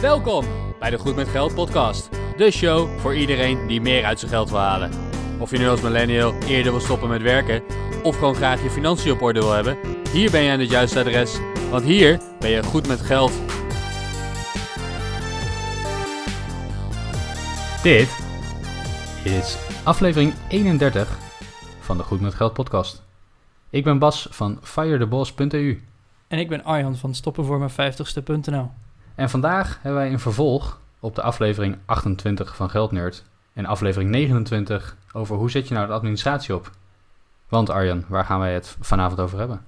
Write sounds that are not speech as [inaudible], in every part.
Welkom bij de Goed met Geld podcast. De show voor iedereen die meer uit zijn geld wil halen. Of je nu als millennial eerder wil stoppen met werken of gewoon graag je financiën op orde wil hebben, hier ben je aan het juiste adres, want hier ben je goed met geld. Dit is aflevering 31 van de Goed met Geld podcast. Ik ben Bas van firetheboss.eu. En ik ben Arjan van stoppenvoormijn50ste.nl. En vandaag hebben wij een vervolg op de aflevering 28 van Geldnerd. En aflevering 29 over hoe zet je nou de administratie op. Want Arjan, waar gaan wij het vanavond over hebben?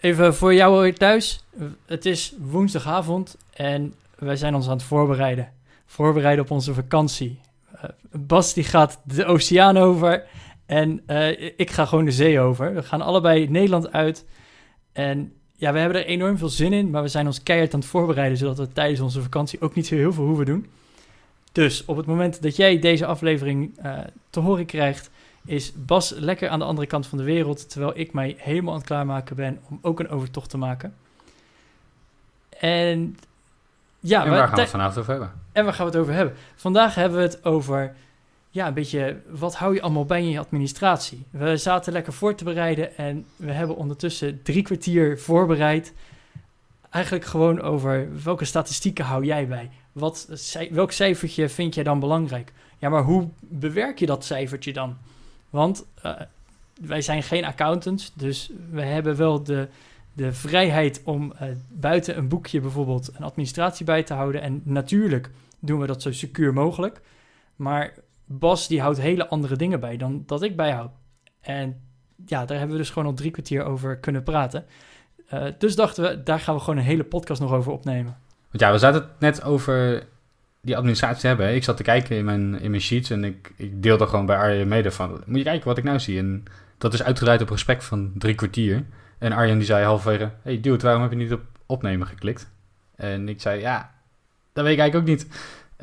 Even voor jou thuis. Het is woensdagavond en wij zijn ons aan het voorbereiden. Voorbereiden op onze vakantie. Uh, Bas die gaat de oceaan over en uh, ik ga gewoon de zee over. We gaan allebei Nederland uit. En ja, we hebben er enorm veel zin in, maar we zijn ons keihard aan het voorbereiden, zodat we tijdens onze vakantie ook niet zo heel veel hoeven doen. Dus op het moment dat jij deze aflevering uh, te horen krijgt, is Bas lekker aan de andere kant van de wereld, terwijl ik mij helemaal aan het klaarmaken ben om ook een overtocht te maken. En ja, en waar gaan we het vanavond over hebben? En waar gaan we het over hebben? Vandaag hebben we het over ja, een beetje, wat hou je allemaal bij in je administratie? We zaten lekker voor te bereiden en we hebben ondertussen drie kwartier voorbereid. Eigenlijk gewoon over welke statistieken hou jij bij? Wat, welk cijfertje vind jij dan belangrijk? Ja, maar hoe bewerk je dat cijfertje dan? Want uh, wij zijn geen accountants, dus we hebben wel de, de vrijheid om uh, buiten een boekje bijvoorbeeld een administratie bij te houden. En natuurlijk doen we dat zo secuur mogelijk. Maar Bas die houdt hele andere dingen bij dan dat ik bijhoud. En ja, daar hebben we dus gewoon al drie kwartier over kunnen praten. Uh, dus dachten we, daar gaan we gewoon een hele podcast nog over opnemen. Want ja, we zaten het net over die administratie hebben. Ik zat te kijken in mijn, in mijn sheets en ik, ik deelde gewoon bij Arjen mede van... Moet je kijken wat ik nou zie. En dat is uitgebreid op gesprek van drie kwartier. En Arjen die zei halverwege... Hey dude, waarom heb je niet op opnemen geklikt? En ik zei, ja, dat weet ik eigenlijk ook niet.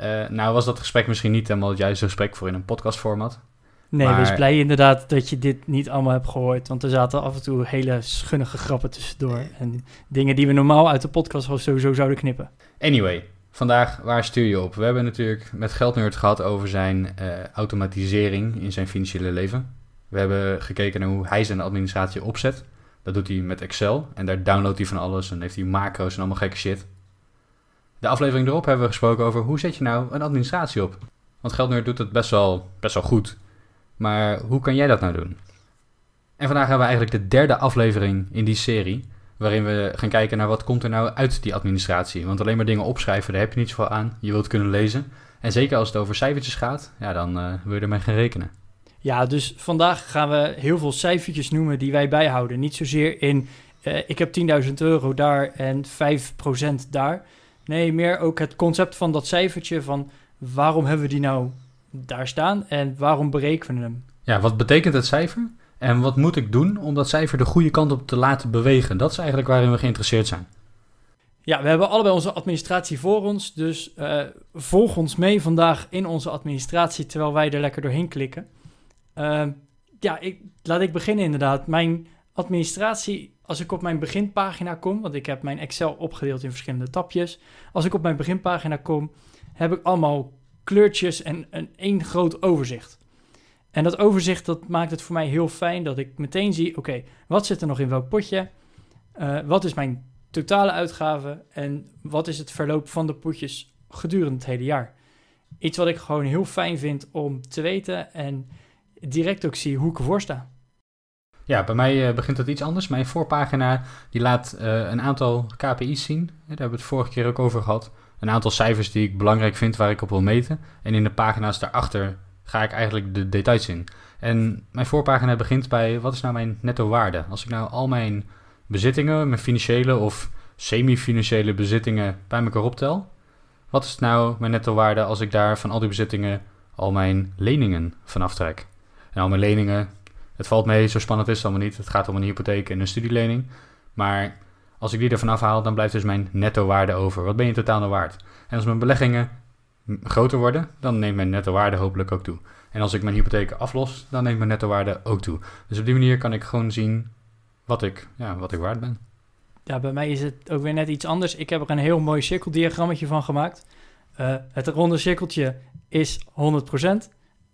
Uh, nou was dat gesprek misschien niet helemaal het juiste gesprek voor in een podcastformat. Nee, maar... wees blij inderdaad dat je dit niet allemaal hebt gehoord. Want er zaten af en toe hele schunnige grappen tussendoor. En dingen die we normaal uit de podcast sowieso zouden knippen. Anyway, vandaag, waar stuur je op? We hebben natuurlijk met Geldnerd gehad over zijn uh, automatisering in zijn financiële leven. We hebben gekeken naar hoe hij zijn administratie opzet. Dat doet hij met Excel. En daar downloadt hij van alles en heeft hij macro's en allemaal gekke shit. De aflevering erop hebben we gesproken over hoe zet je nou een administratie op. Want Geldnerd doet het best wel, best wel goed. Maar hoe kan jij dat nou doen? En vandaag hebben we eigenlijk de derde aflevering in die serie. Waarin we gaan kijken naar wat komt er nou uit die administratie. Want alleen maar dingen opschrijven, daar heb je niet zoveel aan. Je wilt kunnen lezen. En zeker als het over cijfertjes gaat, ja, dan uh, wil je ermee gaan rekenen. Ja, dus vandaag gaan we heel veel cijfertjes noemen die wij bijhouden. Niet zozeer in, uh, ik heb 10.000 euro daar en 5% daar. Nee, meer ook het concept van dat cijfertje van waarom hebben we die nou daar staan en waarom berekenen we hem? Ja, wat betekent het cijfer? En wat moet ik doen om dat cijfer de goede kant op te laten bewegen? Dat is eigenlijk waarin we geïnteresseerd zijn. Ja, we hebben allebei onze administratie voor ons. Dus uh, volg ons mee vandaag in onze administratie terwijl wij er lekker doorheen klikken. Uh, ja, ik, laat ik beginnen inderdaad. Mijn administratie als ik op mijn beginpagina kom, want ik heb mijn Excel opgedeeld in verschillende tapjes. Als ik op mijn beginpagina kom, heb ik allemaal kleurtjes en een één groot overzicht. En dat overzicht dat maakt het voor mij heel fijn dat ik meteen zie, oké, wat zit er nog in welk potje? Uh, wat is mijn totale uitgave en wat is het verloop van de potjes gedurende het hele jaar? Iets wat ik gewoon heel fijn vind om te weten en direct ook zie hoe ik ervoor sta. Ja, bij mij uh, begint dat iets anders. Mijn voorpagina die laat uh, een aantal KPI's zien. Daar hebben we het vorige keer ook over gehad. Een aantal cijfers die ik belangrijk vind waar ik op wil meten. En in de pagina's daarachter ga ik eigenlijk de details in. En mijn voorpagina begint bij wat is nou mijn netto waarde? Als ik nou al mijn bezittingen, mijn financiële of semi-financiële bezittingen bij elkaar optel. Wat is nou mijn netto waarde als ik daar van al die bezittingen al mijn leningen vanaf trek? En al mijn leningen, het valt mee, zo spannend is het allemaal niet. Het gaat om een hypotheek en een studielening. Maar als ik die ervan afhaal, dan blijft dus mijn netto waarde over. Wat ben je totaal nou waard? En als mijn beleggingen groter worden, dan neemt mijn netto waarde hopelijk ook toe. En als ik mijn hypotheek aflos, dan neemt mijn netto waarde ook toe. Dus op die manier kan ik gewoon zien wat ik, ja, wat ik waard ben. ja, bij mij is het ook weer net iets anders. Ik heb er een heel mooi cirkeldiagrammetje van gemaakt. Uh, het ronde cirkeltje is 100%.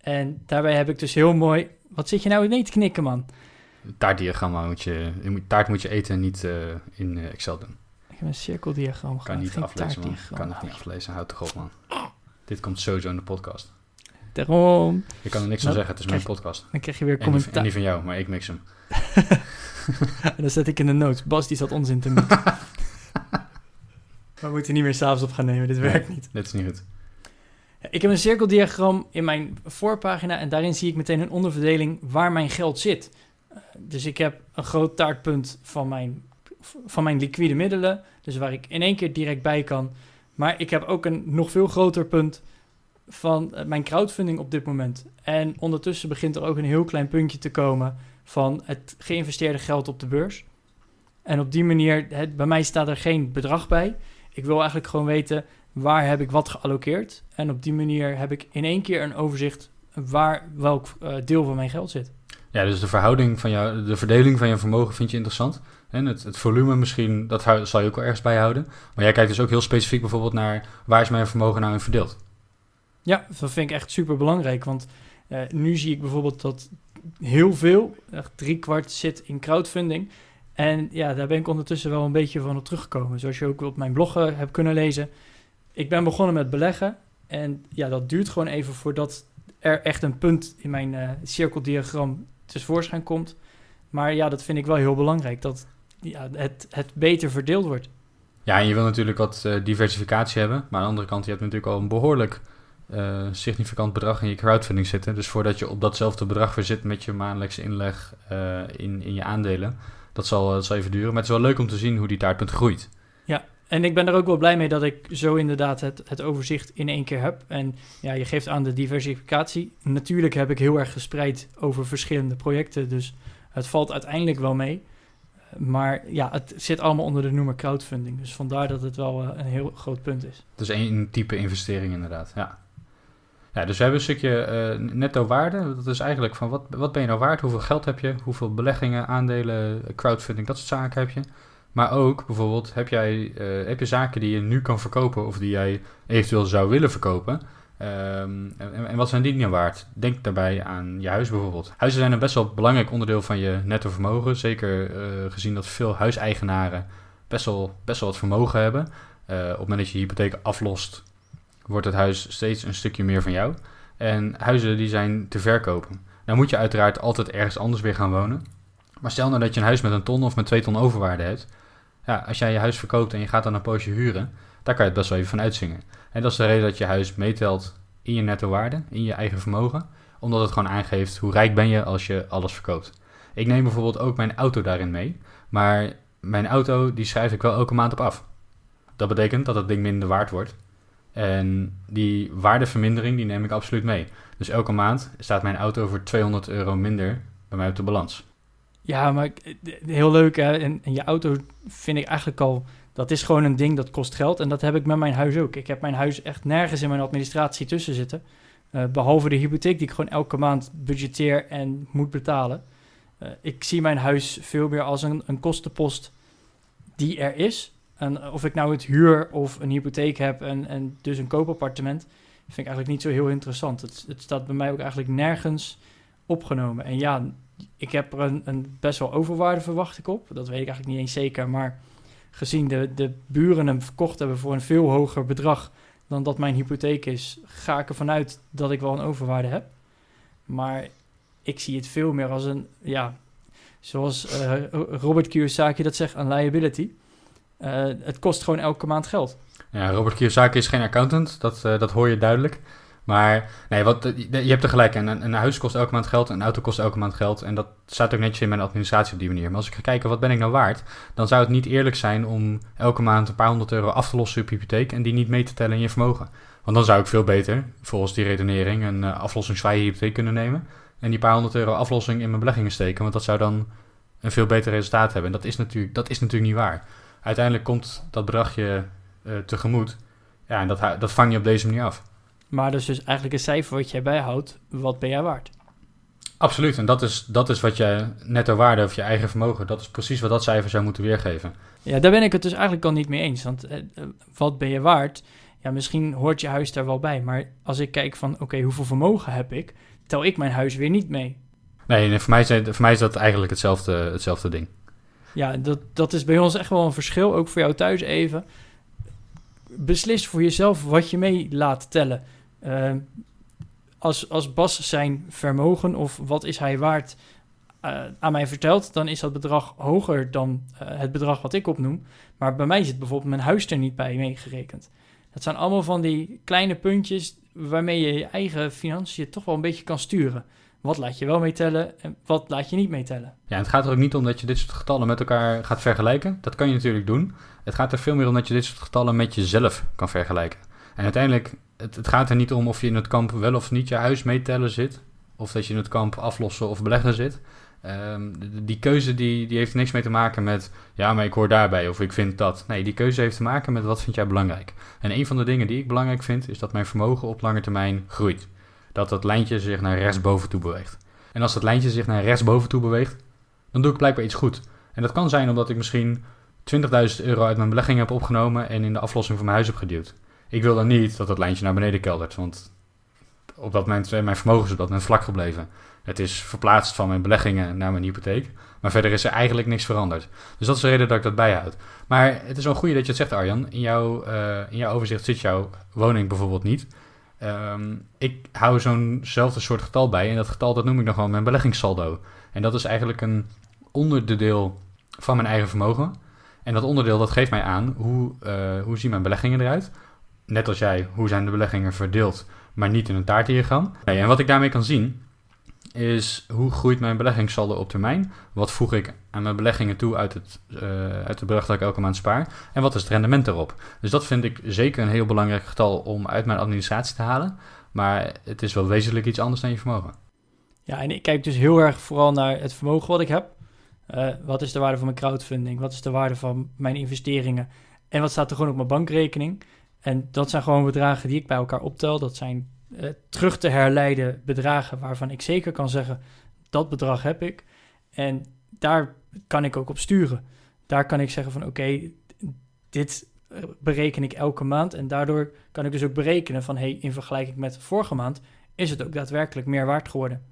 En daarbij heb ik dus heel mooi... Wat zit je nou mee te knikken, man? Taartdiagramma moet je... Taart moet je eten, niet uh, in Excel doen. Ik heb een cirkeldiagram Kan niet aflezen, man. Kan het niet aflezen. Houd toch op, man. Dit komt sowieso in de podcast. Daarom. Je kan er niks van zeggen, het is mijn podcast. Dan krijg je weer commentaar. En niet van jou, maar ik mix hem. en [laughs] dan zet ik in de notes. Bas die zat onzin te mixen. [laughs] We moeten niet meer s'avonds op gaan nemen, dit werkt niet. Dit is niet goed. Ik heb een cirkeldiagram in mijn voorpagina en daarin zie ik meteen een onderverdeling waar mijn geld zit. Dus ik heb een groot taartpunt van mijn, van mijn liquide middelen, dus waar ik in één keer direct bij kan. Maar ik heb ook een nog veel groter punt van eh, mijn crowdfunding op dit moment. En ondertussen begint er ook een heel klein puntje te komen van het geïnvesteerde geld op de beurs. En op die manier, bij mij staat er geen bedrag bij. Ik wil eigenlijk gewoon weten waar heb ik wat gealloceerd. En op die manier heb ik in één keer een overzicht waar welk uh, deel van mijn geld zit. Ja, dus de verhouding van jou, de verdeling van je vermogen vind je interessant. En het, het volume misschien, dat zal je ook wel ergens bijhouden. Maar jij kijkt dus ook heel specifiek bijvoorbeeld naar waar is mijn vermogen nou in verdeeld. Ja, dat vind ik echt super belangrijk. Want uh, nu zie ik bijvoorbeeld dat heel veel, echt drie kwart, zit in crowdfunding. En ja, daar ben ik ondertussen wel een beetje van op teruggekomen. Zoals je ook op mijn blog uh, hebt kunnen lezen. Ik ben begonnen met beleggen. En ja, dat duurt gewoon even voordat er echt een punt in mijn uh, cirkeldiagram tevoorschijn komt. Maar ja, dat vind ik wel heel belangrijk. Dat het, het beter verdeeld wordt. Ja, en je wil natuurlijk wat uh, diversificatie hebben. Maar aan de andere kant, je hebt natuurlijk al een behoorlijk uh, significant bedrag in je crowdfunding zitten. Dus voordat je op datzelfde bedrag weer zit met je maandelijkse inleg in, in je aandelen, dat zal, dat zal even duren. Maar het is wel leuk om te zien hoe die taartpunt groeit. En ik ben er ook wel blij mee dat ik zo inderdaad het, het overzicht in één keer heb. En ja, je geeft aan de diversificatie. Natuurlijk heb ik heel erg gespreid over verschillende projecten, dus het valt uiteindelijk wel mee. Maar ja, het zit allemaal onder de noemer crowdfunding. Dus vandaar dat het wel een heel groot punt is. Dus één type investering inderdaad, ja. Ja, dus we hebben een stukje uh, netto waarde. Dat is eigenlijk van wat, wat ben je nou waard? Hoeveel geld heb je? Hoeveel beleggingen, aandelen, crowdfunding, dat soort zaken heb je. Maar ook bijvoorbeeld, heb, jij, uh, heb je zaken die je nu kan verkopen of die jij eventueel zou willen verkopen? Um, en, en, wat zijn die nou waard? Denk daarbij aan je huis bijvoorbeeld. Huizen zijn een best wel belangrijk onderdeel van je netto vermogen. Zeker uh, gezien dat veel huiseigenaren best wel, best wel wat vermogen hebben. Uh, op het moment dat je hypotheek aflost, wordt het huis steeds een stukje meer van jou. En huizen die zijn te verkopen. Nou moet je uiteraard altijd ergens anders weer gaan wonen. Maar stel nou dat je een huis met een ton of met twee ton overwaarde hebt. Ja, als jij je huis verkoopt en je gaat dan een poosje huren, daar kan je het best wel even van uitzingen. En dat is de reden dat je huis meetelt in je netto waarde, in je eigen vermogen. Omdat het gewoon aangeeft hoe rijk ben je als je alles verkoopt. Ik neem bijvoorbeeld ook mijn auto daarin mee. Maar mijn auto die schrijf ik wel elke maand op af. Dat betekent dat het ding minder waard wordt. En die waardevermindering die neem ik absoluut mee. Dus elke maand staat mijn auto voor 200 euro minder bij mij op de balans. Ja, maar heel leuk. Hè? En, en, je auto vind ik eigenlijk al... Dat is gewoon een ding dat kost geld. En dat heb ik met mijn huis ook. Ik heb mijn huis echt nergens in mijn administratie tussen zitten. Uh, behalve de hypotheek die ik gewoon elke maand budgeteer en moet betalen. Uh, ik zie mijn huis veel meer als een, een kostenpost die er is. En of ik nou het huur of een hypotheek heb en, en dus een koopappartement, vind ik eigenlijk niet zo heel interessant. Het, het staat bij mij ook eigenlijk nergens opgenomen. En ja, ik heb er een, een, best wel overwaarde verwacht ik op. Dat weet ik eigenlijk niet eens zeker. Maar gezien de, de buren hem verkocht hebben voor een veel hoger bedrag dan dat mijn hypotheek is, ga ik ervan uit dat ik wel een overwaarde heb. Maar ik zie het veel meer als een, ja, zoals uh, Robert Kiyosaki dat zegt, een liability. Uh, het kost gewoon elke maand geld. Ja, Robert Kiyosaki is geen accountant, dat, uh, dat hoor je duidelijk. Maar nee, wat, je hebt er gelijk. Een, een huis kost elke maand geld, een auto kost elke maand geld. En dat staat ook netjes in mijn administratie op die manier. Maar als ik ga kijken, wat ben ik nou waard? Dan zou het niet eerlijk zijn om elke maand een paar honderd euro af te lossen op je hypotheek en die niet mee te tellen in je vermogen. Want dan zou ik veel beter, volgens die redenering, een uh, aflossingsvrije hypotheek kunnen nemen. En die paar honderd euro aflossing in mijn beleggingen steken. Want dat zou dan een veel beter resultaat hebben. En dat is natuurlijk, dat is natuurlijk niet waar. Uiteindelijk komt dat bedragje uh, tegemoet. Ja, en dat, dat vang je op deze manier af. Maar dus, dus eigenlijk een cijfer wat jij bijhoudt, wat ben jij waard? Absoluut, en dat is, dat is wat je netto waarde of je eigen vermogen, dat is precies wat dat cijfer zou moeten weergeven. Ja, daar ben ik het dus eigenlijk al niet mee eens. Want eh, wat ben je waard? Ja, misschien hoort je huis daar wel bij. Maar als ik kijk van, oké, hoeveel vermogen heb ik? Tel ik mijn huis weer niet mee. Nee, nee voor, mij is, voor mij is dat eigenlijk hetzelfde, hetzelfde ding. Ja, dat, dat is bij ons echt wel een verschil. Ook voor jou thuis even. Beslis voor jezelf wat je mee laat tellen. Uh, als, als Bas zijn vermogen of wat is hij waard uh, aan mij vertelt, dan is dat bedrag hoger dan uh, het bedrag wat ik opnoem. Maar bij mij zit bijvoorbeeld mijn huis er niet bij meegerekend. Dat zijn allemaal van die kleine puntjes waarmee je je eigen financiën toch wel een beetje kan sturen. Wat laat je wel meetellen en wat laat je niet meetellen? Ja, het gaat er ook niet om dat je dit soort getallen met elkaar gaat vergelijken. Dat kan je natuurlijk doen. Het gaat er veel meer om dat je dit soort getallen met jezelf kan vergelijken. En uiteindelijk, het, gaat er niet om of je in het kamp wel of niet je huis meetellen zit. Of dat je in het kamp aflossen of beleggen zit. Um, die keuze die, die heeft niks mee te maken met, ja, maar ik hoor daarbij of ik vind dat. Nee, die keuze heeft te maken met wat vind jij belangrijk. En een van de dingen die ik belangrijk vind, is dat mijn vermogen op lange termijn groeit. Dat dat lijntje zich naar rechtsboven toe beweegt. En als dat lijntje zich naar rechtsboven toe beweegt, dan doe ik blijkbaar iets goed. En dat kan zijn omdat ik misschien 20.000 euro uit mijn belegging heb opgenomen en in de aflossing van mijn huis heb geduwd. Ik wil dan niet dat dat lijntje naar beneden keldert, want op dat moment mijn vermogen op dat moment vlak gebleven. Het is verplaatst van mijn beleggingen naar mijn hypotheek. Maar verder is er eigenlijk niks veranderd. Dus dat is de reden dat ik dat bijhoud. Maar het is wel goed dat je het zegt, Arjan. In jouw, uh, in jouw overzicht zit jouw woning bijvoorbeeld niet. Um, ik hou zo'nzelfde soort getal bij. En dat getal dat noem ik nog wel mijn beleggingssaldo. En dat is eigenlijk een onderdeel van mijn eigen vermogen. En dat onderdeel dat geeft mij aan hoe, uh, hoe zien mijn beleggingen eruit. Net als jij, hoe zijn de beleggingen verdeeld, maar niet in een taartdiagram. Nee, en wat ik daarmee kan zien, is hoe groeit mijn beleggingssaldo op termijn? Wat voeg ik aan mijn beleggingen toe uit het, uh, uit het bedrag dat ik elke maand spaar? En wat is het rendement erop? Dus dat vind ik zeker een heel belangrijk getal om uit mijn administratie te halen. Maar het is wel wezenlijk iets anders dan je vermogen. Ja, en ik kijk dus heel erg vooral naar het vermogen wat ik heb. Uh, wat is de waarde van mijn crowdfunding? Wat is de waarde van mijn investeringen? En wat staat er gewoon op mijn bankrekening? En dat zijn gewoon bedragen die ik bij elkaar optel. Dat zijn uh, terug te herleiden bedragen waarvan ik zeker kan zeggen dat bedrag heb ik. En daar kan ik ook op sturen. Daar kan ik zeggen van oké, dit eh, bereken ik elke maand. En daardoor kan ik dus ook berekenen van hey, in vergelijking met vorige maand is het ook daadwerkelijk meer waard geworden.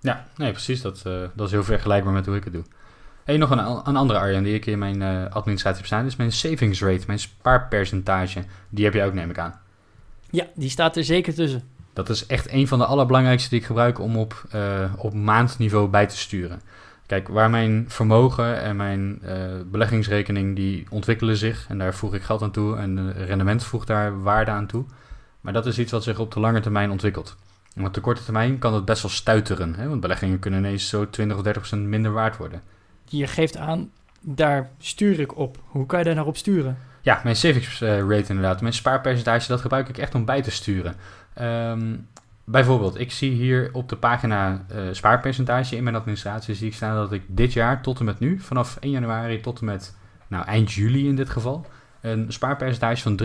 Ja, nee, precies. Dat, uh, dat is heel vergelijkbaar met hoe ik het doe. Hey, nog een, een andere Arjan die ik in mijn uh, administratie heb staan, is mijn savings rate, mijn spaarpercentage. Die heb je ook, neem ik aan. Ja, die staat er zeker tussen. Dat is echt een van de allerbelangrijkste die ik gebruik om op, uh, op maandniveau bij te sturen. Kijk, waar mijn vermogen en mijn uh, beleggingsrekening die ontwikkelen zich en daar voeg ik geld aan toe en de rendement voegt daar waarde aan toe. Maar dat is iets wat zich op de lange termijn ontwikkelt. En op de korte termijn kan het best wel stuiteren, hè? want beleggingen kunnen ineens zo 20 of 30 procent minder waard worden. Je geeft aan, daar stuur ik op. Hoe kan je daar nou op sturen? Ja, mijn savings eh, rate inderdaad. Mijn spaarpercentage, dat gebruik ik echt om bij te sturen. Um, bijvoorbeeld, ik zie hier op de pagina uh, spaarpercentage in mijn administratie zie ik staan dat ik dit jaar tot en met nu, vanaf 1 januari tot en met nou, eind juli in dit geval, een spaarpercentage van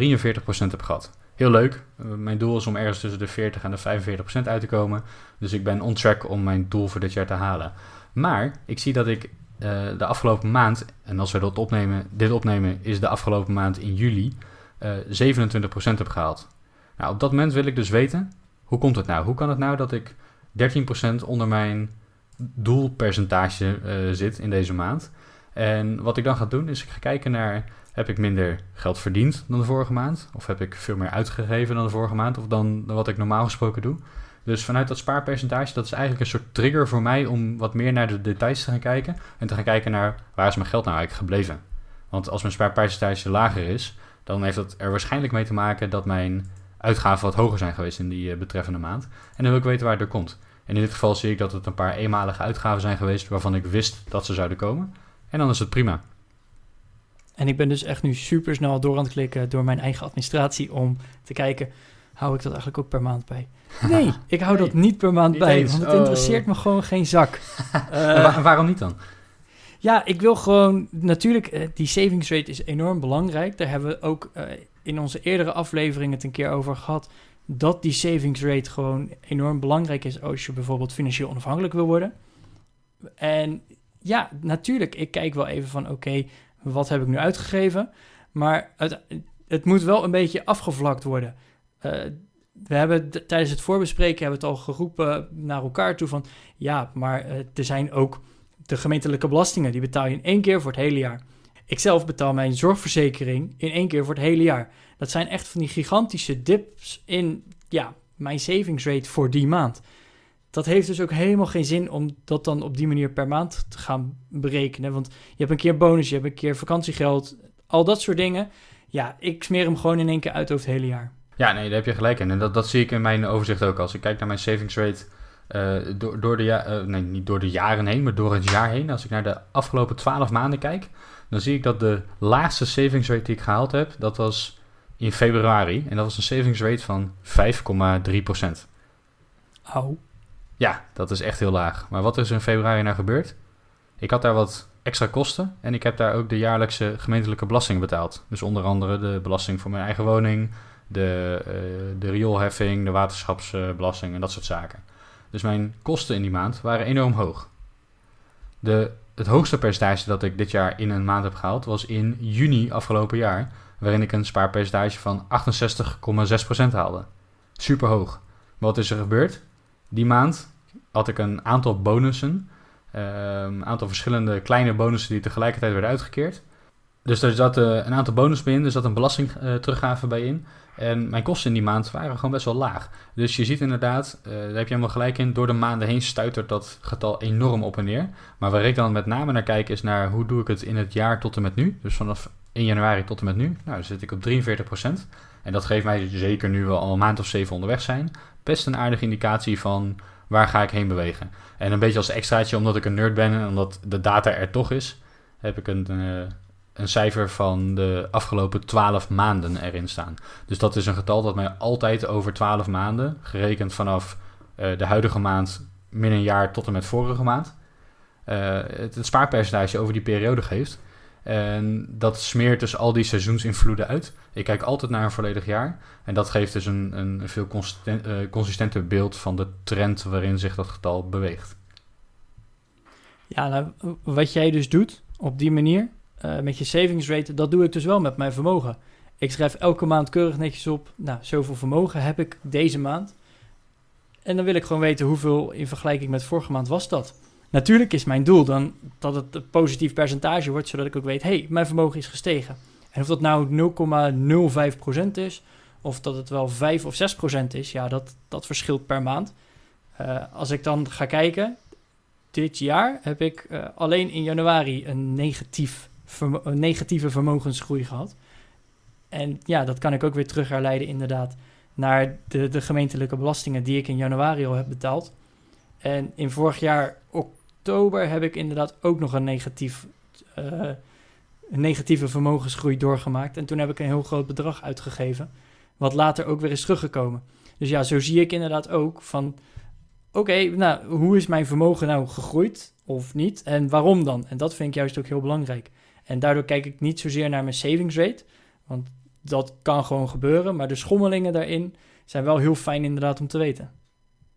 43% heb gehad. Heel leuk. Uh, mijn doel is om ergens tussen de 40 en de 45% uit te komen. Dus ik ben on track om mijn doel voor dit jaar te halen. Maar ik zie dat ik uh, de afgelopen maand, en als we dat opnemen, dit opnemen, is de afgelopen maand in juli, uh, 27% heb gehaald. Nou, op dat moment wil ik dus weten, hoe komt het nou? Hoe kan het nou dat ik 13% onder mijn doelpercentage uh, zit in deze maand? En wat ik dan ga doen, is ik ga kijken naar, heb ik minder geld verdiend dan de vorige maand? Of heb ik veel meer uitgegeven dan de vorige maand? Of dan, dan wat ik normaal gesproken doe? Dus vanuit dat spaarpercentage, dat is eigenlijk een soort trigger voor mij om wat meer naar de details te gaan kijken. En te gaan kijken naar waar is mijn geld nou eigenlijk gebleven. Want als mijn spaarpercentage lager is, dan heeft dat er waarschijnlijk mee te maken dat mijn uitgaven wat hoger zijn geweest in die uh, betreffende maand. En dan wil ik weten waar het er komt. En in dit geval zie ik dat het een paar eenmalige uitgaven zijn geweest waarvan ik wist dat ze zouden komen. En dan is het prima. En ik ben dus echt nu super snel door aan het klikken door mijn eigen administratie om te kijken, hou ik dat eigenlijk ook per maand bij? [laughs] Nee, ik hou nee, dat niet per maand niet bij, eens. want het oh. interesseert me gewoon geen zak. [laughs] uh, en waarom niet dan? Ja, ik wil gewoon, natuurlijk, uh, die savings rate is enorm belangrijk. Daar hebben we ook uh, in onze eerdere afleveringen het een keer over gehad. dat die savings rate gewoon enorm belangrijk is als je bijvoorbeeld financieel onafhankelijk wil worden. En ja, natuurlijk, ik kijk wel even van oké, wat heb ik nu uitgegeven? Maar het, het moet wel een beetje afgevlakt worden. Uh, we hebben tijdens het voorbespreken hebben het al geroepen naar elkaar toe van ja, maar uh, er zijn ook de gemeentelijke belastingen, die betaal je in één keer voor het hele jaar. Ik zelf betaal mijn zorgverzekering in één keer voor het hele jaar. Dat zijn echt van die gigantische dips in ja, mijn savings rate voor die maand. Dat heeft dus ook helemaal geen zin om dat dan op die manier per maand te gaan berekenen. Want je hebt een keer bonus, je hebt een keer vakantiegeld, al dat soort dingen. Ja, ik smeer hem gewoon in één keer uit over het hele jaar. Ja, nee, daar heb je gelijk in. En dat, dat zie ik in mijn overzicht ook. Als ik kijk naar mijn savings rate uh, door, door, de ja, uh, nee, niet door de jaren heen, maar door het jaar heen. Als ik naar de afgelopen 12 maanden kijk, dan zie ik dat de laagste savings rate die ik gehaald heb, dat was in februari. En dat was een savings rate van 5,3%. Au. Ja, dat is echt heel laag. Maar wat is er in februari nou gebeurd? Ik had daar wat extra kosten en ik heb daar ook de jaarlijkse gemeentelijke belasting betaald. Dus onder andere de belasting voor mijn eigen woning, de, uh, de rioolheffing, de waterschapsbelasting en dat soort zaken. Dus mijn kosten in die maand waren enorm hoog. De, het hoogste percentage dat ik dit jaar in een maand heb gehaald was in juni afgelopen jaar, waarin ik een spaarpercentage van 68,6% haalde. Super hoog. Wat is er gebeurd? Die maand had ik een aantal bonussen, ehm, een aantal verschillende kleine bonussen die tegelijkertijd werden uitgekeerd. Dus er zat een aantal bonus bij in, er zat een belastingteruggave bij in. En mijn kosten in die maand waren gewoon best wel laag. Dus je ziet inderdaad, uh, daar heb je helemaal gelijk in, door de maanden heen stuitert dat getal enorm op en neer. Maar waar ik dan met name naar kijk is naar hoe doe ik het in het jaar tot en met nu. Dus vanaf 1 januari tot en met nu. Nou, dan zit ik op 43%. En dat geeft mij zeker nu we al een maand of zeven onderweg zijn, best een aardige indicatie van waar ga ik heen bewegen. En een beetje als extraatje, omdat ik een nerd ben en omdat de data er toch is, heb ik een, uh, een cijfer van de afgelopen 12 maanden erin staan. Dus dat is een getal dat mij altijd over 12 maanden, gerekend vanaf uh, de huidige maand min een jaar tot en met vorige maand, uh, het, spaarpercentage over die periode geeft. En dat smeert dus al die seizoensinvloeden uit. Ik kijk altijd naar een volledig jaar. En dat geeft dus een, een veel consistent, uh, consistenter beeld van de trend waarin zich dat getal beweegt. Ja, nou, wat jij dus doet op die manier, uh, met je savings rate, dat doe ik dus wel met mijn vermogen. Ik schrijf elke maand keurig netjes op, nou, zoveel vermogen heb ik deze maand. En dan wil ik gewoon weten hoeveel in vergelijking met vorige maand was dat. Natuurlijk is mijn doel dan dat het een positief percentage wordt, zodat ik ook weet, hey, mijn vermogen is gestegen. En of dat nou 0,05% is, of dat het wel 5 of 6% is, ja, dat, dat verschilt per maand. Uh, als ik dan ga kijken, dit jaar heb ik uh, alleen in januari een, negatief een negatieve vermogensgroei gehad. En ja, dat kan ik ook weer terug herleiden inderdaad naar de, de gemeentelijke belastingen die ik in januari al heb betaald. En in vorig jaar oktober heb ik inderdaad ook nog een, negatief, uh, een negatieve vermogensgroei doorgemaakt. En toen heb ik een heel groot bedrag uitgegeven, wat later ook weer is teruggekomen. Dus ja, zo zie ik inderdaad ook van, oké, nou, hoe is mijn vermogen nou gegroeid of niet? En waarom dan? En dat vind ik juist ook heel belangrijk. En daardoor kijk ik niet zozeer naar mijn savings rate, want dat kan gewoon gebeuren. Maar de schommelingen daarin zijn wel heel fijn inderdaad om te weten.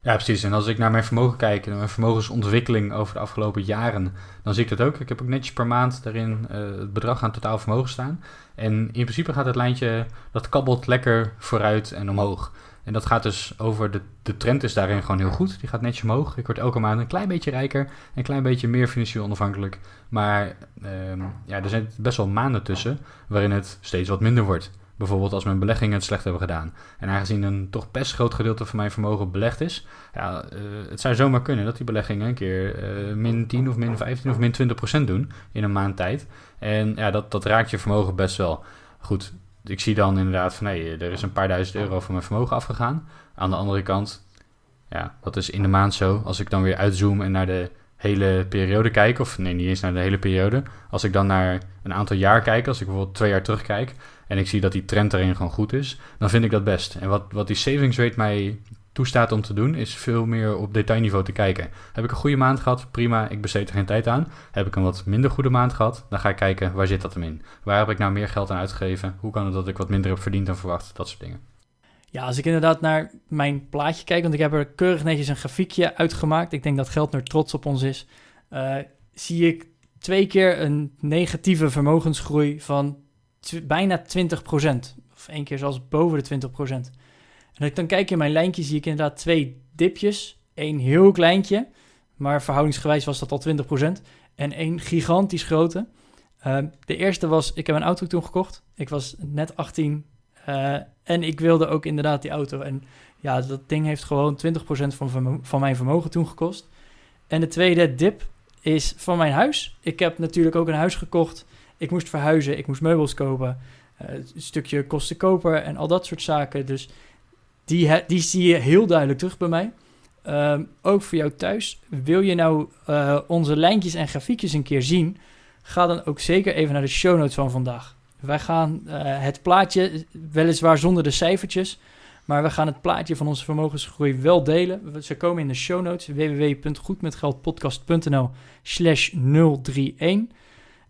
Ja, precies. En als ik naar mijn vermogen kijk, naar mijn vermogensontwikkeling over de afgelopen jaren, dan zie ik dat ook. Ik heb ook netjes per maand daarin uh, het bedrag aan totaal vermogen staan. En in principe gaat het lijntje, dat kabbelt lekker vooruit en omhoog. En dat gaat dus over, de, de trend is daarin gewoon heel goed. Die gaat netjes omhoog. Ik word elke maand een klein beetje rijker, een klein beetje meer financieel onafhankelijk. Maar um, ja, er zijn best wel maanden tussen waarin het steeds wat minder wordt. Bijvoorbeeld als mijn beleggingen het slecht hebben gedaan. En aangezien een toch best groot gedeelte van mijn vermogen belegd is, ja, uh, het zou zomaar kunnen dat die beleggingen een keer uh, min 10 of min 15 of min 20 procent doen in een maand tijd. En ja, dat, dat raakt je vermogen best wel. Goed, ik zie dan inderdaad van hé, hey, er is een paar duizend euro van mijn vermogen afgegaan. Aan de andere kant, ja, dat is in de maand zo. Als ik dan weer uitzoom en naar de hele periode kijk, of nee, niet eens naar de hele periode. Als ik dan naar een aantal jaar kijk, als ik bijvoorbeeld twee jaar terugkijk en ik zie dat die trend erin gewoon goed is, dan vind ik dat best. En wat, wat die savings rate mij toestaat om te doen, is veel meer op detailniveau te kijken. Heb ik een goede maand gehad? Prima, ik besteed er geen tijd aan. Heb ik een wat minder goede maand gehad? Dan ga ik kijken, waar zit dat hem in? Waar heb ik nou meer geld aan uitgegeven? Hoe kan het dat ik wat minder heb verdiend dan verwacht? Dat soort dingen. Ja, als ik inderdaad naar mijn plaatje kijk, want ik heb er keurig netjes een grafiekje uitgemaakt. Ik denk dat Geldner trots op ons is. Uh, zie ik twee keer een negatieve vermogensgroei van bijna 20%. Of één keer zelfs boven de 20%. En als ik dan kijk in mijn lijntje, zie ik inderdaad twee dipjes. Eén heel kleintje, maar verhoudingsgewijs was dat al 20%. En één gigantisch grote. Uh, de eerste was, ik heb een auto toen gekocht. Ik was net 18 uh, en ik wilde ook inderdaad die auto. En ja, dat ding heeft gewoon 20% van, van mijn vermogen toen gekost. En de tweede dip is van mijn huis. Ik heb natuurlijk ook een huis gekocht. Ik moest verhuizen, ik moest meubels kopen. Uh, een stukje kostenkoper en al dat soort zaken. Dus die, die zie je heel duidelijk terug bij mij. Uh, ook voor jou thuis. Wil je nou uh, onze lijntjes en grafiekjes een keer zien? Ga dan ook zeker even naar de show notes van vandaag. Wij gaan uh, het plaatje, weliswaar zonder de cijfertjes, maar we gaan het plaatje van onze vermogensgroei wel delen. Ze komen in de show notes www.goedmetgeldpodcast.nl slash 031.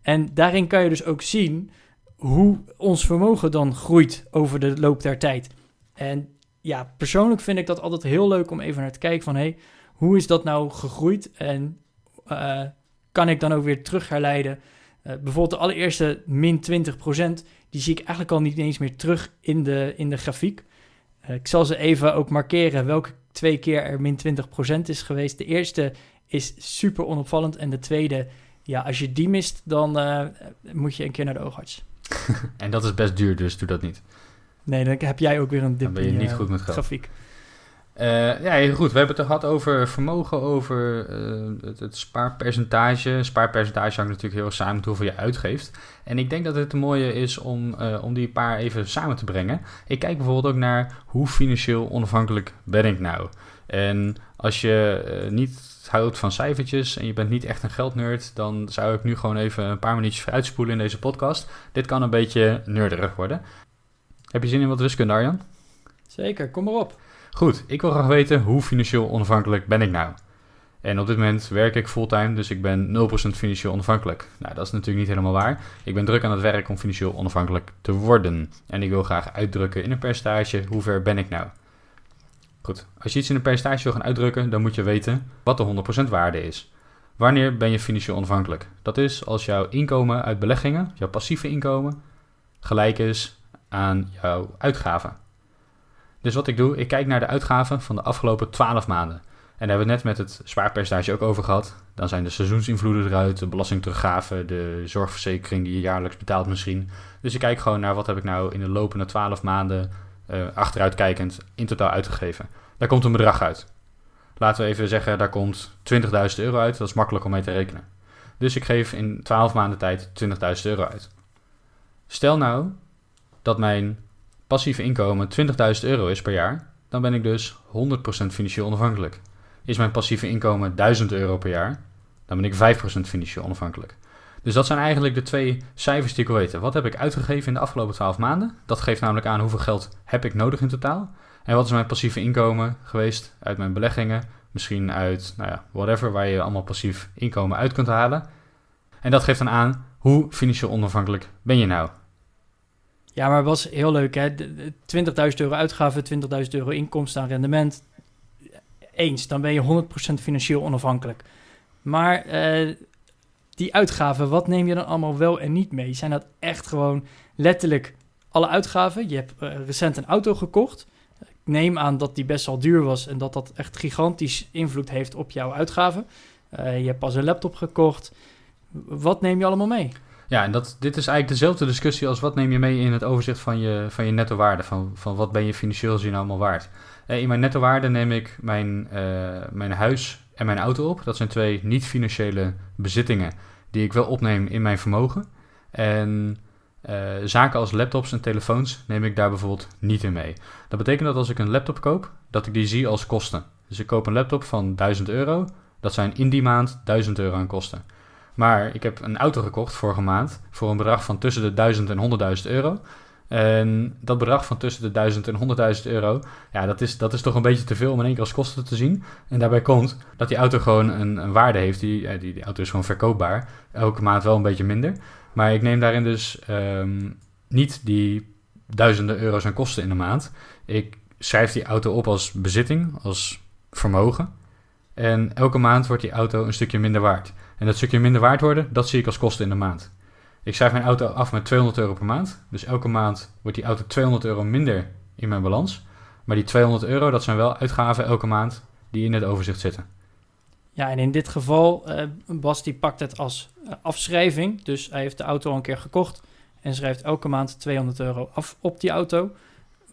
En daarin kan je dus ook zien hoe ons vermogen dan groeit over de loop der tijd. En ja, persoonlijk vind ik dat altijd heel leuk om even naar te kijken van... hey, hoe is dat nou gegroeid en uh, kan ik dan ook weer terug herleiden... Uh, bijvoorbeeld de allereerste min 20%, die zie ik eigenlijk al niet eens meer terug in de, in de grafiek. Uh, ik zal ze even ook markeren welke twee keer er min 20% is geweest. De eerste is super onopvallend en de tweede, ja, als je die mist, dan uh, moet je een keer naar de oogarts. [laughs] en dat is best duur, dus doe dat niet. Nee, dan heb jij ook weer een dip dan ben je in niet goed met geld. grafiek. Uh, ja, heel goed. We hebben het gehad over vermogen, over uh, het, het, spaarpercentage. Spaarpercentage hangt natuurlijk heel erg samen met hoeveel je uitgeeft. En ik denk dat het een mooie is om, uh, om die paar even samen te brengen. Ik kijk bijvoorbeeld ook naar hoe financieel onafhankelijk ben ik nou. En als je niet houdt van cijfertjes en je bent niet echt een geldnerd, dan zou ik nu gewoon even een paar minuutjes uitspoelen in deze podcast. Dit kan een beetje nerderig worden. Heb je zin in wat wiskunde, Arjan? Zeker, kom maar op. Goed, ik wil graag weten hoe financieel onafhankelijk ben ik nou? En op dit moment werk ik fulltime, dus ik ben 0% financieel onafhankelijk. Nou, dat is natuurlijk niet helemaal waar. Ik ben druk aan het werk om financieel onafhankelijk te worden. En ik wil graag uitdrukken in een percentage, hoe ver ben ik nou? Goed, als je iets in een percentage wil gaan uitdrukken, dan moet je weten wat de 100% waarde is. Wanneer ben je financieel onafhankelijk? Dat is als jouw inkomen uit beleggingen, jouw passieve inkomen, gelijk is aan jouw uitgaven. Dus wat ik doe, ik kijk naar de uitgaven van de afgelopen 12 maanden. En daar hebben we het net met het spaarpercentage ook over gehad. Dan zijn de seizoensinvloeden eruit, de belastingteruggave, de zorgverzekering die je jaarlijks betaalt misschien. Dus ik kijk gewoon naar wat heb ik nou in de lopende 12 maanden uh, achteruitkijkend in totaal uitgegeven. Daar komt een bedrag uit. Laten we even zeggen, daar komt 20.000 euro uit. Dat is makkelijk om mee te rekenen. Dus ik geef in 12 maanden tijd 20.000 euro uit. Stel nou dat mijn passief inkomen 20.000 euro is per jaar, dan ben ik dus 100% financieel onafhankelijk. Is mijn passieve inkomen 1000 euro per jaar, dan ben ik 5% financieel onafhankelijk. Dus dat zijn eigenlijk de twee cijfers die ik wil weten. Wat heb ik uitgegeven in de afgelopen 12 maanden? Dat geeft namelijk aan hoeveel geld heb ik nodig in totaal. En wat is mijn passieve inkomen geweest uit mijn beleggingen? Misschien uit, nou ja, whatever, waar je allemaal passief inkomen uit kunt halen. En dat geeft dan aan hoe financieel onafhankelijk ben je nou. Ja, maar het was heel leuk, hè? 20.000 euro uitgaven, 20.000 euro inkomsten aan rendement. Eens, dan ben je 100% financieel onafhankelijk. Maar uh, die uitgaven, wat neem je dan allemaal wel en niet mee? Zijn dat echt gewoon letterlijk alle uitgaven? Je hebt uh, recent een auto gekocht. Ik neem aan dat die best wel duur was en dat dat echt gigantisch invloed heeft op jouw uitgaven. Uh, je hebt pas een laptop gekocht. Wat neem je allemaal mee? Ja, en dat, dit is eigenlijk dezelfde discussie als wat neem je mee in het overzicht van je, van je netto waarde. Van, van wat ben je financieel zien allemaal waard. Uh, in mijn netto waarde neem ik mijn, uh, mijn huis en mijn auto op. Dat zijn twee niet-financiële bezittingen die ik wel opneem in mijn vermogen. En uh, zaken als laptops en telefoons neem ik daar bijvoorbeeld niet in mee. Dat betekent dat als ik een laptop koop, dat ik die zie als kosten. Dus ik koop een laptop van 1000 euro. Dat zijn in die maand 1000 euro aan kosten. Maar ik heb een auto gekocht vorige maand voor een bedrag van tussen de 1000 en 100.000 euro. En dat bedrag van tussen de 1000 en 100.000 euro, ja, dat is, dat is toch een beetje te veel om in één keer als kosten te zien. En daarbij komt dat die auto gewoon een, een waarde heeft. Die, die, die auto is gewoon verkoopbaar. Elke maand wel een beetje minder. Maar ik neem daarin dus um, niet die duizenden euro's aan kosten in de maand. Ik schrijf die auto op als bezitting, als vermogen. En elke maand wordt die auto een stukje minder waard. En dat stukje minder waard worden, dat zie ik als kosten in de maand. Ik schrijf mijn auto af met 200 euro per maand. Dus elke maand wordt die auto 200 euro minder in mijn balans. Maar die 200 euro, dat zijn wel uitgaven elke maand die in het overzicht zitten. Ja, en in dit geval, uh, Bas die pakt het als uh, afschrijving. Dus hij heeft de auto al een keer gekocht en schrijft elke maand 200 euro af op die auto.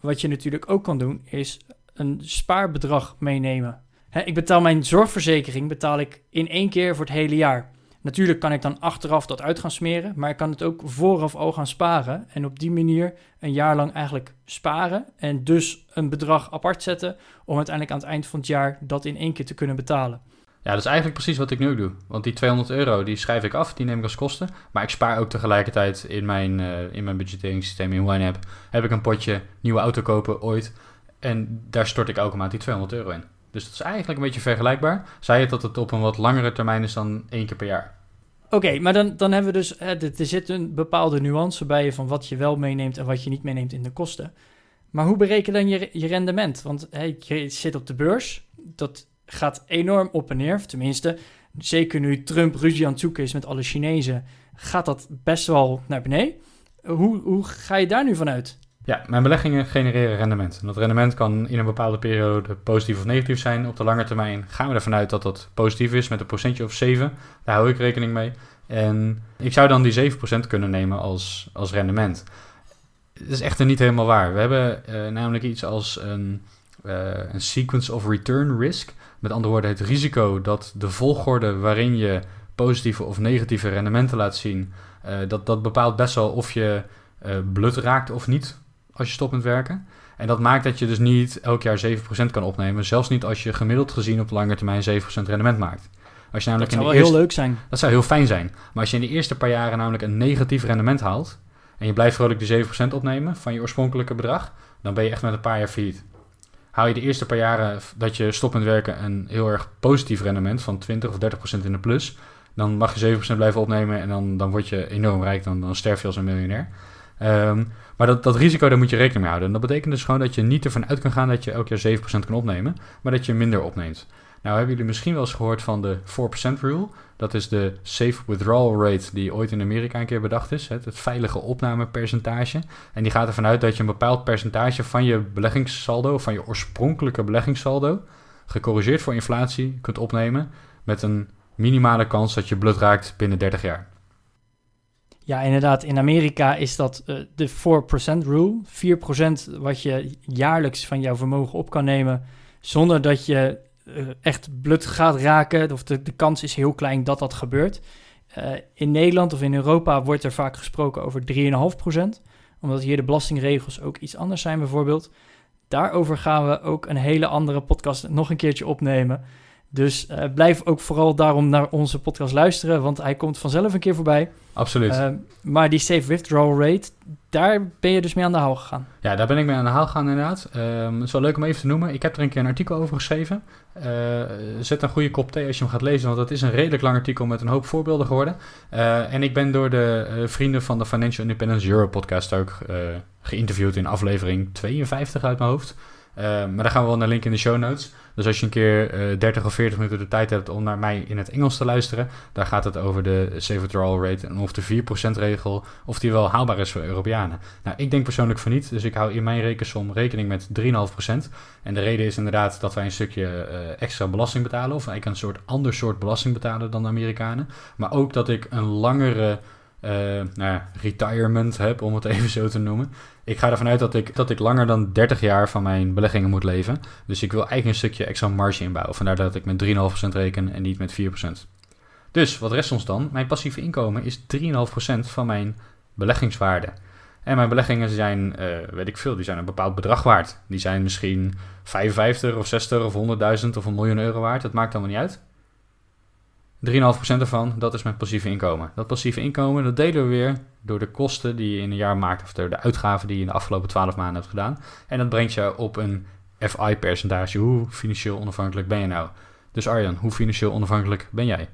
Wat je natuurlijk ook kan doen, is een spaarbedrag meenemen. Ik betaal mijn zorgverzekering betaal ik in één keer voor het hele jaar. Natuurlijk kan ik dan achteraf dat uit gaan smeren, maar ik kan het ook vooraf al gaan sparen. En op die manier een jaar lang eigenlijk sparen en dus een bedrag apart zetten om uiteindelijk aan het eind van het jaar dat in één keer te kunnen betalen. Ja, dat is eigenlijk precies wat ik nu doe. Want die 200 euro, die schrijf ik af, die neem ik als kosten. Maar ik spaar ook tegelijkertijd in mijn, uh, in mijn budgetteringssysteem in YNAB. Heb ik een potje nieuwe auto kopen ooit. En daar stort ik elke maand die 200 euro in. Dus dat is eigenlijk een beetje vergelijkbaar. Zij het dat het op een wat langere termijn is dan één keer per jaar. Oké, maar dan, dan hebben we dus... Er zit een bepaalde nuance bij van wat je wel meeneemt en wat je niet meeneemt in de kosten. Maar hoe bereken dan je, je rendement? Want hè, je zit op de beurs. Dat gaat enorm op en neer. Tenminste, zeker nu Trump ruzie aan het zoeken is met alle Chinezen, gaat dat best wel naar beneden. Hoe, hoe ga je daar nu vanuit? Ja, mijn beleggingen genereren rendement. En dat rendement kan in een bepaalde periode positief of negatief zijn. Op de lange termijn gaan we ervan uit dat dat positief is met een procentje of 7. Daar hou ik rekening mee. En ik zou dan die 7% kunnen nemen als, als rendement. Dat is echter niet helemaal waar. We hebben uh, namelijk iets als een, uh, een sequence of return risk. Met andere woorden, het risico dat de volgorde waarin je positieve of negatieve rendementen laat zien, uh, dat, dat bepaalt best wel of je blut raakt of niet als je stopt met werken. En dat maakt dat je dus niet elk jaar 7% kan opnemen. Zelfs niet als je gemiddeld gezien op lange termijn 7% rendement maakt. Als je namelijk dat zou wel eerste, heel leuk zijn. Dat zou heel fijn zijn. Maar als je in de eerste paar jaren namelijk een negatief rendement haalt... en je blijft vrolijk die 7% opnemen van je oorspronkelijke bedrag... dan ben je echt met een paar jaar failliet. Hou je de eerste paar jaren dat je stopt met werken... een heel erg positief rendement van 20 of 30% in de plus... dan mag je 7% blijven opnemen en dan, dan word je enorm rijk. Dan, dan sterf je als een miljonair. Um, maar dat, dat risico, daar moet je rekening mee houden. En dat betekent dus gewoon dat je niet ervan uit kan gaan dat je elk jaar 7% kan opnemen, maar dat je minder opneemt. Nou hebben jullie misschien wel eens gehoord van de 4% rule. Dat is de safe withdrawal rate die ooit in Amerika een keer bedacht is. Het, veilige opnamepercentage. En die gaat ervan uit dat je een bepaald percentage van je beleggingssaldo, van je oorspronkelijke beleggingssaldo, gecorrigeerd voor inflatie, kunt opnemen met een minimale kans dat je blut raakt binnen 30 jaar. Ja, inderdaad. In Amerika is dat uh, de 4% rule. 4% wat je jaarlijks van jouw vermogen op kan nemen zonder dat je uh, echt blut gaat raken. Of de, de kans is heel klein dat dat gebeurt. Uh, in Nederland of in Europa wordt er vaak gesproken over 3,5%. Omdat hier de belastingregels ook iets anders zijn bijvoorbeeld. Daarover gaan we ook een hele andere podcast nog een keertje opnemen. Dus uh, blijf ook vooral daarom naar onze podcast luisteren, want hij komt vanzelf een keer voorbij. Absoluut. Uh, maar die safe withdrawal rate, daar ben je dus mee aan de haal gegaan. Ja, daar ben ik mee aan de haal gegaan inderdaad. Um, het is wel leuk om even te noemen. Ik heb er een keer een artikel over geschreven. Uh, zet een goede kop thee als je hem gaat lezen, want het is een redelijk lang artikel met een hoop voorbeelden geworden. en ik ben door de vrienden van de Financial Independence Euro podcast ook geïnterviewd in aflevering 52 uit mijn hoofd. Maar daar gaan we wel naar link in de show notes. Dus als je een keer uh, eh, 30 of 40 minuten de tijd hebt om naar mij in het Engels te luisteren, daar gaat het over de safe withdrawal rate en of de 4% regel, of die wel haalbaar is voor Europeanen. Nou, ik denk persoonlijk van niet, dus ik hou in mijn rekensom rekening met 3,5%. En de reden is inderdaad dat wij een stukje uh, extra belasting betalen, of eigenlijk een soort ander soort belasting betalen dan de Amerikanen. Maar ook dat ik een langere uh, nou retirement heb, om het [laughs] even zo te noemen. Ik ga ervan uit dat ik, dat ik langer dan 30 jaar van mijn beleggingen moet leven. Dus ik wil eigenlijk een stukje extra marge inbouwen. Vandaar dat ik met 3,5% reken en niet met 4%. Dus wat rest ons dan? Mijn passieve inkomen is 3,5% van mijn beleggingswaarde. En mijn beleggingen zijn, uh, weet ik veel, die zijn een bepaald bedrag waard. Die zijn misschien 55 of 60 of 100.000 of een miljoen euro waard. Dat maakt allemaal niet uit. 3,5% ervan, dat is mijn passieve inkomen. Dat passieve inkomen, dat delen we weer door de kosten die je in een jaar maakt, of door de uitgaven die je in de afgelopen 12 maanden hebt gedaan. En dat brengt je op een FI-percentage. Hoe financieel onafhankelijk ben je nou? Dus Arjan, hoe financieel onafhankelijk ben jij?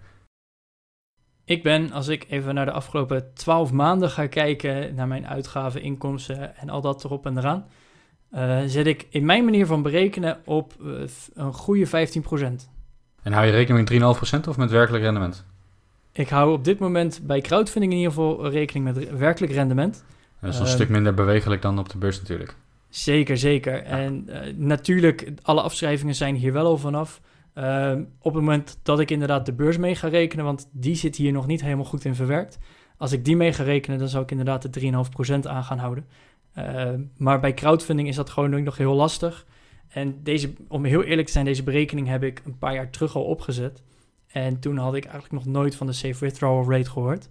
Ik ben, als ik even naar de afgelopen 12 maanden ga kijken, naar mijn uitgaven, inkomsten en al dat erop en eraan, eh, zet ik in mijn manier van berekenen op eh, een goede 15%. En hou je rekening met 3,5% of met werkelijk rendement? Ik hou op dit moment bij crowdfunding in ieder geval rekening met re- werkelijk rendement. Dat is een Ehm, stuk minder bewegelijk dan op de beurs natuurlijk. Zeker, zeker. En eh, natuurlijk, alle afschrijvingen zijn hier wel al vanaf. Ehm, op het moment dat ik inderdaad de beurs mee ga rekenen, want die zit hier nog niet helemaal goed in verwerkt. Als ik die mee ga rekenen, dan zou ik inderdaad de 3,5% aan gaan houden. Ehm, maar bij crowdfunding is dat gewoon nog heel lastig. En deze, om heel eerlijk te zijn, deze berekening heb ik een paar jaar terug al opgezet. En toen had ik eigenlijk nog nooit van de safe withdrawal rate gehoord.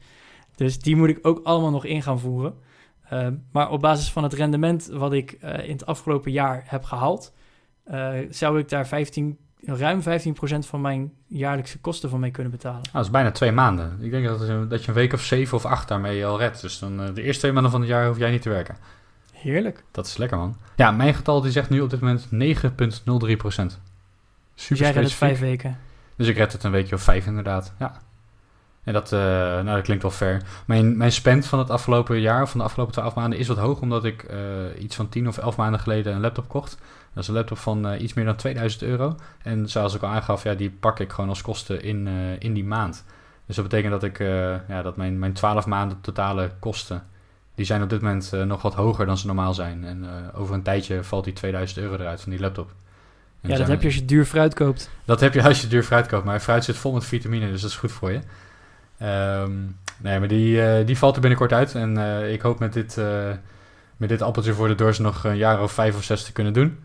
Dus die moet ik ook allemaal nog in gaan voeren. Uh, maar op basis van het rendement wat ik uh, in het afgelopen jaar heb gehaald, uh, zou ik daar 15, ruim 15% van mijn jaarlijkse kosten van mee kunnen betalen. Nou, dat is bijna twee maanden. Ik denk dat, dat je een week of zeven of acht daarmee al redt. Dus dan de eerste twee maanden van het jaar hoef jij niet te werken. Heerlijk. Dat is lekker, man. Ja, mijn getal die zegt nu op dit moment 9,03%. Super dus jij redt het vijf weken? Dus ik red het een weekje of vijf inderdaad, ja. En dat, uh, nou, dat klinkt wel fair. Mijn, mijn spend van het afgelopen jaar, of van de afgelopen twaalf maanden, is wat hoog. Omdat ik uh, iets van tien of elf maanden geleden een laptop kocht. Dat is een laptop van uh, iets meer dan 2000 euro. En zoals ik al aangaf, ja, die pak ik gewoon als kosten in, in die maand. Dus dat betekent dat, ik, ja, dat mijn, mijn 12 maanden totale kosten, die zijn op dit moment nog wat hoger dan ze normaal zijn. En over een tijdje valt die 2000 euro eruit van die laptop. En ja, dat heb je als je duur fruit koopt. Dat heb je als je duur fruit koopt. Maar fruit zit vol met vitamine, dus dat is goed voor je. Um, nee, maar die, uh, die valt er binnenkort uit. En uh, ik hoop met dit, uh, met dit appeltje voor de doors nog een jaar of vijf of zes te kunnen doen.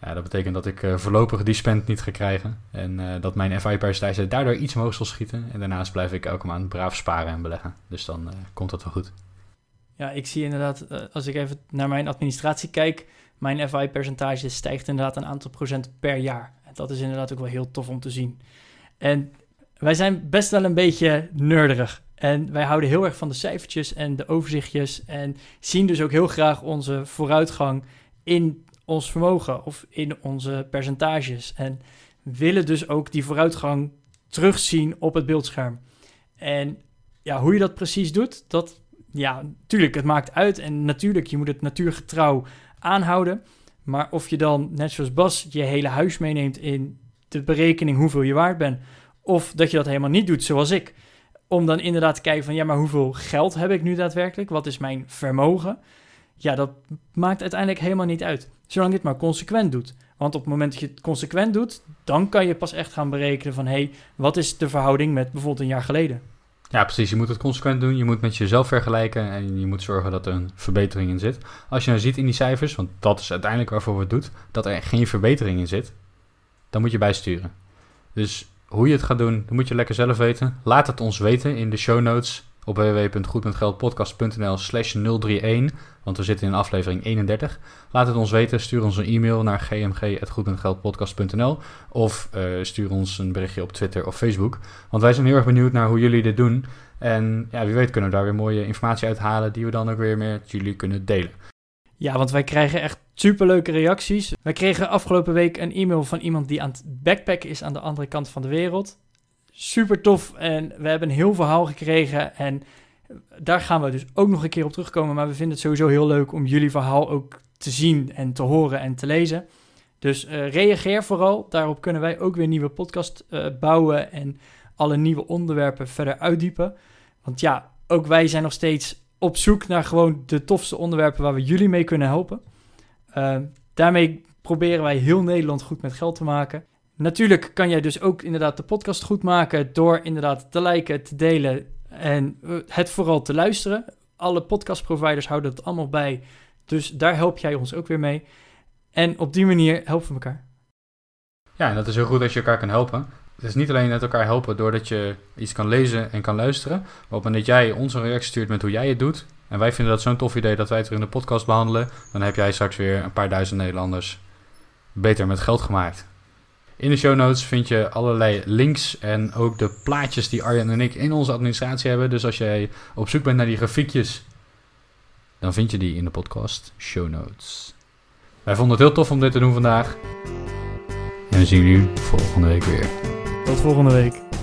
Ja, dat betekent dat ik voorlopig die spend niet ga krijgen. En dat mijn FI-percentage daardoor iets omhoog zal schieten. En daarnaast blijf ik elke maand braaf sparen en beleggen. Dus dan komt dat wel goed. Ja, ik zie inderdaad, als ik even naar mijn administratie kijk... mijn FI-percentage stijgt inderdaad een aantal procent per jaar. Dat is inderdaad ook wel heel tof om te zien. En wij zijn best wel een beetje nerderig. En wij houden heel erg van de cijfertjes en de overzichtjes. En zien dus ook heel graag onze vooruitgang in ons vermogen of in onze percentages. En willen dus ook die vooruitgang terugzien op het beeldscherm. En ja, hoe je dat precies doet, dat ja, natuurlijk, het maakt uit. En natuurlijk, je moet het natuurgetrouw aanhouden. Maar of je dan, net zoals Bas, je hele huis meeneemt in de berekening hoeveel je waard bent of dat je dat helemaal niet doet, zoals ik. Om dan inderdaad te kijken van, ja, maar hoeveel geld heb ik nu daadwerkelijk? Wat is mijn vermogen? Ja, dat maakt uiteindelijk helemaal niet uit. Zolang je het maar consequent doet. Want op het moment dat je het consequent doet, dan kan je pas echt gaan berekenen van, hé, hey, wat is de verhouding met bijvoorbeeld een jaar geleden? Ja, precies. Je moet het consequent doen. Je moet met jezelf vergelijken en je moet zorgen dat er een verbetering in zit. Als je nou ziet in die cijfers, want dat is uiteindelijk waarvoor we het doen, dat er geen verbetering in zit, dan moet je bijsturen. Dus hoe je het gaat doen, dat moet je lekker zelf weten. Laat het ons weten in de show notes op www.goedmetgeldpodcast.nl slash 031, want we zitten in aflevering 31. Laat het ons weten, stuur ons een e-mail naar gmg.goedmetgeldpodcast.nl of uh, stuur ons een berichtje op Twitter of Facebook. Want wij zijn heel erg benieuwd naar hoe jullie dit doen. En ja, wie weet kunnen we daar weer mooie informatie uithalen die we dan ook weer met jullie kunnen delen. Ja, want wij krijgen echt superleuke reacties. Wij kregen afgelopen week een e-mail van iemand die aan het backpacken is aan de andere kant van de wereld. Super tof en we hebben een heel verhaal gekregen en daar gaan we dus ook nog een keer op terugkomen. Maar we vinden het sowieso heel leuk om jullie verhaal ook te zien en te horen en te lezen. Dus uh, reageer vooral. Daarop kunnen wij ook weer nieuwe podcast uh, bouwen en alle nieuwe onderwerpen verder uitdiepen. Want ja, ook wij zijn nog steeds op zoek naar gewoon de tofste onderwerpen waar we jullie mee kunnen helpen. Uh, daarmee proberen wij heel Nederland goed met geld te maken. Natuurlijk kan jij dus ook inderdaad de podcast goed maken door inderdaad te liken, te delen en het vooral te luisteren. Alle podcastproviders houden het allemaal bij, dus daar help jij ons ook weer mee. En op die manier helpen we elkaar. Ja, en dat is heel goed als je elkaar kan helpen. Het is niet alleen met elkaar helpen doordat je iets kan lezen en kan luisteren. Maar op het moment dat jij ons een reactie stuurt met hoe jij het doet. En wij vinden dat zo'n tof idee dat wij het er in de podcast behandelen. Dan heb jij straks weer een paar duizend Nederlanders beter met geld gemaakt. In de show notes vind je allerlei links en ook de plaatjes die Arjan en ik in onze administratie hebben. Dus als jij op zoek bent naar die grafiekjes, dan vind je die in de podcast show notes. Wij vonden het heel tof om dit te doen vandaag. En we zien jullie volgende week weer. Tot volgende week.